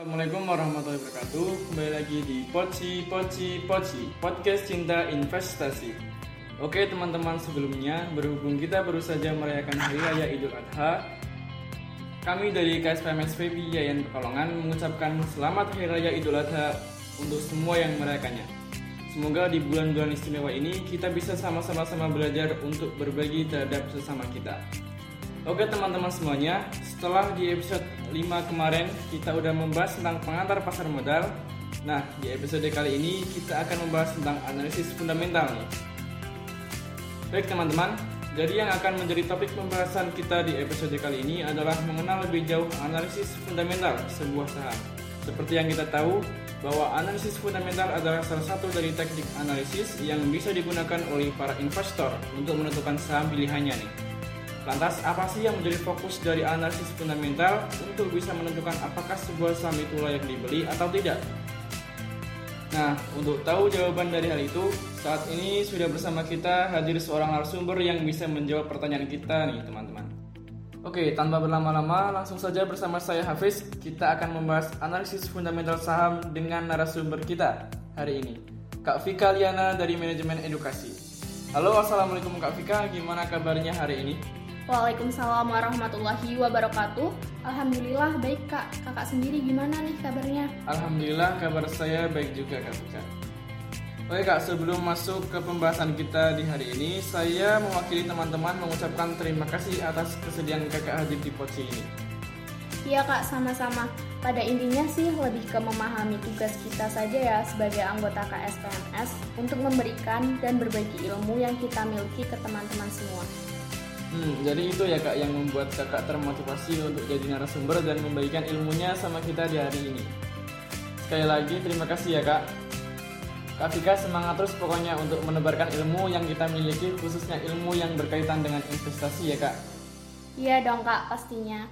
Assalamualaikum warahmatullahi wabarakatuh. Kembali lagi di Poci Poci Poci Podcast Cinta Investasi. Oke teman-teman sebelumnya Berhubung kita baru saja merayakan Hari Raya Idul Adha Kami dari KSPMS VP Yayan Pekalongan Mengucapkan Selamat Hari Raya Idul Adha Untuk semua yang merayakannya. Semoga di bulan-bulan istimewa ini Kita bisa sama-sama belajar Untuk berbagi terhadap sesama kita. Oke teman-teman semuanya, setelah di episode 5 kemarin kita udah membahas tentang pengantar pasar modal. Nah, di episode kali ini kita akan membahas tentang analisis fundamental nih. Baik teman-teman, jadi yang akan menjadi topik pembahasan kita di episode kali ini adalah mengenal lebih jauh analisis fundamental sebuah saham. Seperti yang kita tahu, bahwa analisis fundamental adalah salah satu dari teknik analisis yang bisa digunakan oleh para investor untuk menentukan saham pilihannya nih. Lantas, apa sih yang menjadi fokus dari analisis fundamental untuk bisa menentukan apakah sebuah saham itu layak dibeli atau tidak? Nah, untuk tahu jawaban dari hal itu, saat ini sudah bersama kita hadir seorang narasumber yang bisa menjawab pertanyaan kita nih, teman-teman. Oke, tanpa berlama-lama, langsung saja bersama saya Hafiz, kita akan membahas analisis fundamental saham dengan narasumber kita hari ini, Kak Vika Liana dari Manajemen Edukasi. Halo, Assalamualaikum Kak Vika, gimana kabarnya hari ini? Waalaikumsalam warahmatullahi wabarakatuh. Alhamdulillah baik kak. Kakak sendiri gimana nih kabarnya? Alhamdulillah kabar saya baik juga kak Buka. Oke kak, sebelum masuk ke pembahasan kita di hari ini, saya mewakili teman-teman mengucapkan terima kasih atas kesediaan kakak hadir di Poci ini. Iya kak, sama-sama. Pada intinya sih lebih ke memahami tugas kita saja ya sebagai anggota KSPMS untuk memberikan dan berbagi ilmu yang kita miliki ke teman-teman semua. Hmm, jadi itu ya kak yang membuat kakak termotivasi untuk jadi narasumber dan membagikan ilmunya sama kita di hari ini. Sekali lagi terima kasih ya kak. Kak Vika semangat terus pokoknya untuk menebarkan ilmu yang kita miliki khususnya ilmu yang berkaitan dengan investasi ya kak. Iya dong kak pastinya.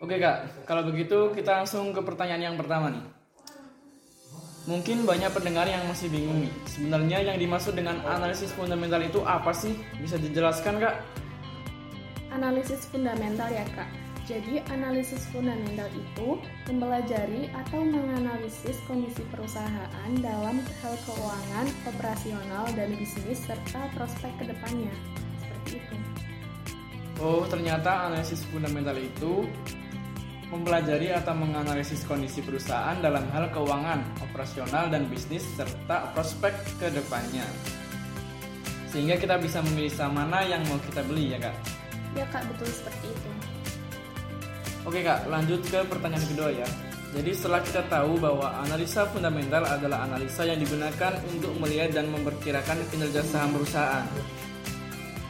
Oke kak, kalau begitu kita langsung ke pertanyaan yang pertama nih. Mungkin banyak pendengar yang masih bingung nih. Sebenarnya yang dimaksud dengan analisis fundamental itu apa sih? Bisa dijelaskan, Kak? Analisis fundamental ya, Kak. Jadi, analisis fundamental itu mempelajari atau menganalisis kondisi perusahaan dalam hal keuangan, operasional, dan bisnis serta prospek ke depannya. Seperti itu. Oh, ternyata analisis fundamental itu mempelajari atau menganalisis kondisi perusahaan dalam hal keuangan, operasional, dan bisnis, serta prospek ke depannya. Sehingga kita bisa memilih saham mana yang mau kita beli ya kak? Ya kak, betul seperti itu. Oke kak, lanjut ke pertanyaan kedua ya. Jadi setelah kita tahu bahwa analisa fundamental adalah analisa yang digunakan untuk melihat dan memperkirakan kinerja saham perusahaan.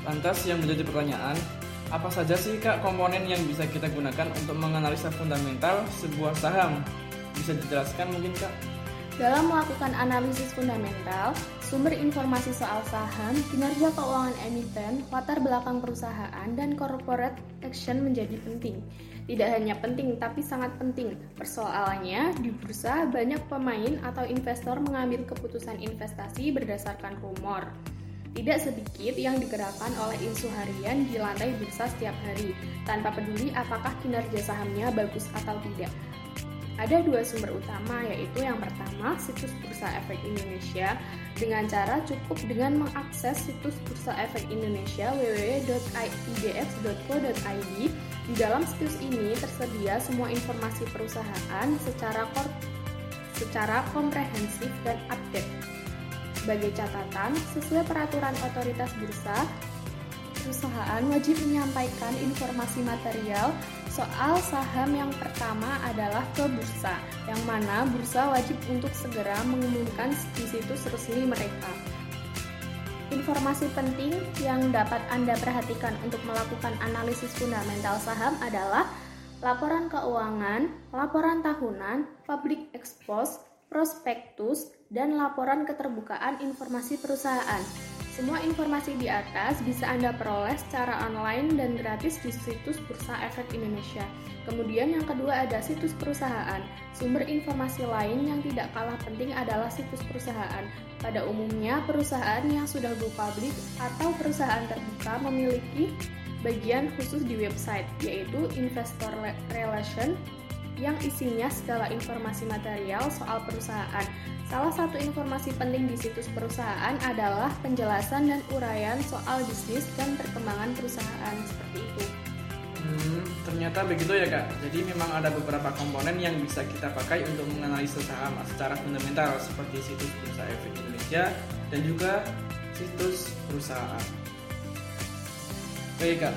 Lantas yang menjadi pertanyaan, apa saja sih Kak komponen yang bisa kita gunakan untuk menganalisa fundamental sebuah saham? Bisa dijelaskan mungkin Kak? Dalam melakukan analisis fundamental, sumber informasi soal saham, kinerja keuangan emiten, latar belakang perusahaan, dan corporate action menjadi penting. Tidak hanya penting, tapi sangat penting. Persoalannya, di bursa banyak pemain atau investor mengambil keputusan investasi berdasarkan rumor. Tidak sedikit yang digerakkan oleh insu harian di lantai bursa setiap hari, tanpa peduli apakah kinerja sahamnya bagus atau tidak. Ada dua sumber utama, yaitu yang pertama situs Bursa Efek Indonesia dengan cara cukup dengan mengakses situs Bursa Efek Indonesia www.idx.co.id. Di dalam situs ini tersedia semua informasi perusahaan secara secara komprehensif dan update. Sebagai catatan, sesuai peraturan otoritas bursa, perusahaan wajib menyampaikan informasi material soal saham yang pertama adalah ke bursa, yang mana bursa wajib untuk segera mengumumkan di situs resmi mereka. Informasi penting yang dapat Anda perhatikan untuk melakukan analisis fundamental saham adalah laporan keuangan, laporan tahunan, public expose, prospektus, dan laporan keterbukaan informasi perusahaan. Semua informasi di atas bisa Anda peroleh secara online dan gratis di situs Bursa Efek Indonesia. Kemudian yang kedua ada situs perusahaan. Sumber informasi lain yang tidak kalah penting adalah situs perusahaan. Pada umumnya, perusahaan yang sudah go public atau perusahaan terbuka memiliki bagian khusus di website, yaitu Investor Relation yang isinya segala informasi material soal perusahaan. Salah satu informasi penting di situs perusahaan adalah penjelasan dan uraian soal bisnis dan perkembangan perusahaan seperti itu. Hmm, ternyata begitu ya kak. Jadi memang ada beberapa komponen yang bisa kita pakai untuk menganalisa saham secara fundamental seperti situs Bursa Efek Indonesia dan juga situs perusahaan. Baik kak,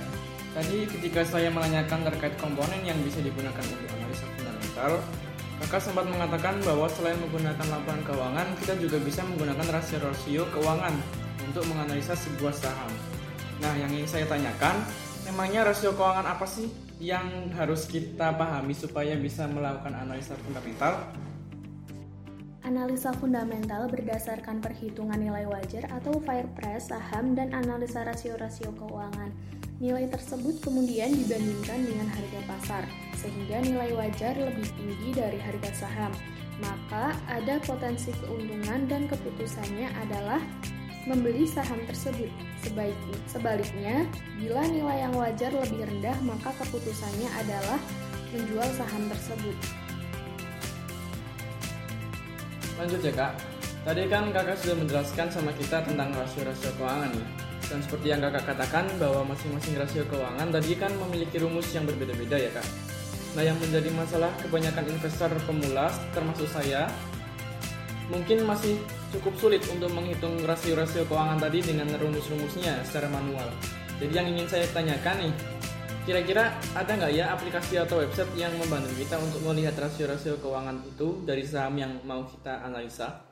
tadi ketika saya menanyakan terkait komponen yang bisa digunakan untuk analisa fundamental, kakak sempat mengatakan bahwa selain menggunakan laporan keuangan, kita juga bisa menggunakan rasio-rasio keuangan untuk menganalisa sebuah saham. Nah, yang ingin saya tanyakan, Emangnya rasio keuangan apa sih yang harus kita pahami supaya bisa melakukan analisa fundamental? Analisa fundamental berdasarkan perhitungan nilai wajar atau fair price saham dan analisa rasio-rasio keuangan. Nilai tersebut kemudian dibandingkan dengan harga pasar, sehingga nilai wajar lebih tinggi dari harga saham. Maka ada potensi keuntungan dan keputusannya adalah membeli saham tersebut. Sebaiknya, sebaliknya, bila nilai yang wajar lebih rendah, maka keputusannya adalah menjual saham tersebut. Lanjut ya kak, tadi kan kakak sudah menjelaskan sama kita tentang rasio-rasio keuangan nih. Dan seperti yang kakak katakan bahwa masing-masing rasio keuangan tadi kan memiliki rumus yang berbeda-beda ya kak. Nah yang menjadi masalah kebanyakan investor pemula termasuk saya mungkin masih cukup sulit untuk menghitung rasio-rasio keuangan tadi dengan rumus-rumusnya secara manual. Jadi yang ingin saya tanyakan nih, kira-kira ada nggak ya aplikasi atau website yang membantu kita untuk melihat rasio-rasio keuangan itu dari saham yang mau kita analisa?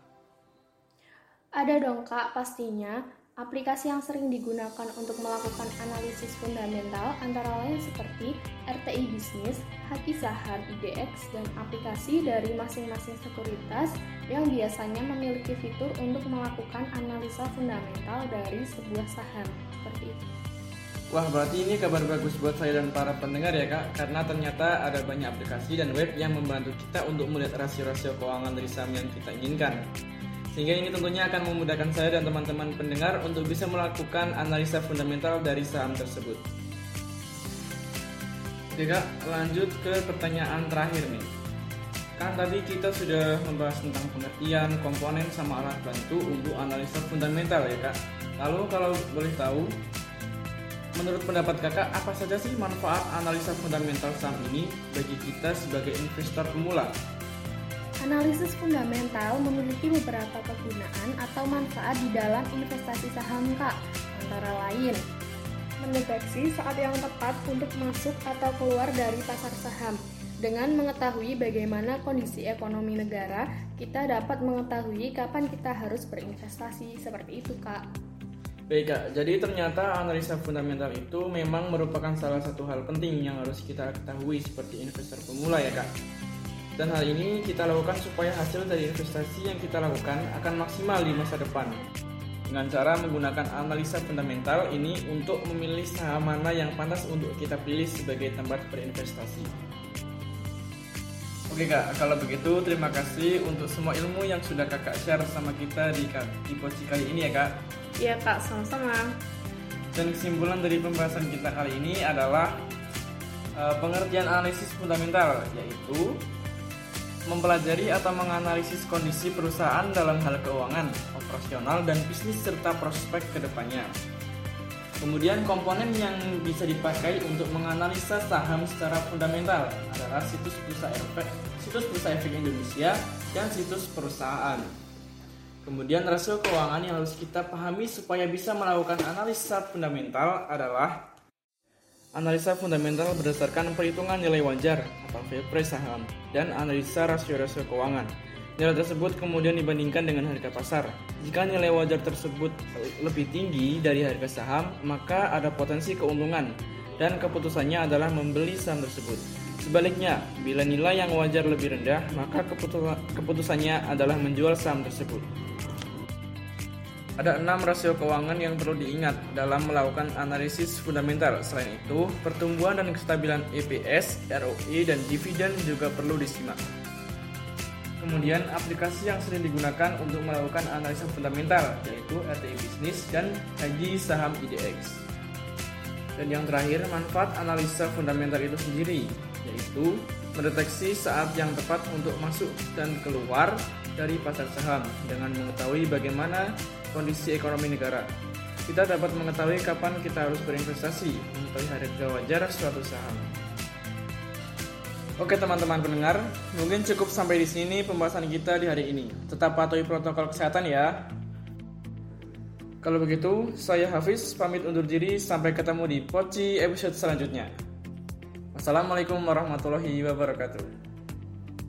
Ada dong kak, pastinya. Aplikasi yang sering digunakan untuk melakukan analisis fundamental antara lain seperti RTI Bisnis, Haki Saham IDX, dan aplikasi dari masing-masing sekuritas yang biasanya memiliki fitur untuk melakukan analisa fundamental dari sebuah saham. Seperti itu. Wah, berarti ini kabar bagus buat saya dan para pendengar ya kak, karena ternyata ada banyak aplikasi dan web yang membantu kita untuk melihat rasio-rasio keuangan dari saham yang kita inginkan. Sehingga ini tentunya akan memudahkan saya dan teman-teman pendengar untuk bisa melakukan analisa fundamental dari saham tersebut. Kak, lanjut ke pertanyaan terakhir nih. Kan tadi kita sudah membahas tentang pengertian, komponen, sama alat bantu untuk analisa fundamental ya kak. Lalu kalau boleh tahu, menurut pendapat kakak apa saja sih manfaat analisa fundamental saham ini bagi kita sebagai investor pemula? Analisis fundamental memiliki beberapa kegunaan atau manfaat di dalam investasi saham Kak, antara lain mendeteksi saat yang tepat untuk masuk atau keluar dari pasar saham. Dengan mengetahui bagaimana kondisi ekonomi negara, kita dapat mengetahui kapan kita harus berinvestasi. Seperti itu, Kak. Baik kak, jadi ternyata analisa fundamental itu memang merupakan salah satu hal penting yang harus kita ketahui seperti investor pemula ya kak. Dan hal ini kita lakukan supaya hasil dari investasi yang kita lakukan akan maksimal di masa depan. Dengan cara menggunakan analisa fundamental ini untuk memilih saham mana yang pantas untuk kita pilih sebagai tempat berinvestasi. Oke kak, kalau begitu terima kasih untuk semua ilmu yang sudah kakak share sama kita di, di posisi kali ini ya kak. Iya kak, sama-sama. Dan kesimpulan dari pembahasan kita kali ini adalah uh, pengertian analisis fundamental, yaitu mempelajari atau menganalisis kondisi perusahaan dalam hal keuangan, operasional, dan bisnis serta prospek ke depannya. Kemudian komponen yang bisa dipakai untuk menganalisa saham secara fundamental adalah situs bursa efek, situs bursa efek Indonesia, dan situs perusahaan. Kemudian rasio keuangan yang harus kita pahami supaya bisa melakukan analisa fundamental adalah Analisa fundamental berdasarkan perhitungan nilai wajar atau fair price saham dan analisa rasio-rasio keuangan. Nilai tersebut kemudian dibandingkan dengan harga pasar. Jika nilai wajar tersebut lebih tinggi dari harga saham, maka ada potensi keuntungan dan keputusannya adalah membeli saham tersebut. Sebaliknya, bila nilai yang wajar lebih rendah, maka keputusannya adalah menjual saham tersebut. Ada enam rasio keuangan yang perlu diingat dalam melakukan analisis fundamental. Selain itu, pertumbuhan dan kestabilan EPS, ROE, dan dividen juga perlu disimak. Kemudian, aplikasi yang sering digunakan untuk melakukan analisa fundamental yaitu RTI Bisnis dan Haji Saham IDX. Dan yang terakhir, manfaat analisa fundamental itu sendiri yaitu mendeteksi saat yang tepat untuk masuk dan keluar dari pasar saham dengan mengetahui bagaimana kondisi ekonomi negara. Kita dapat mengetahui kapan kita harus berinvestasi, mengetahui harga wajar suatu saham. Oke teman-teman pendengar, mungkin cukup sampai di sini pembahasan kita di hari ini. Tetap patuhi protokol kesehatan ya. Kalau begitu, saya Hafiz pamit undur diri sampai ketemu di Poci episode selanjutnya. Wassalamualaikum warahmatullahi wabarakatuh.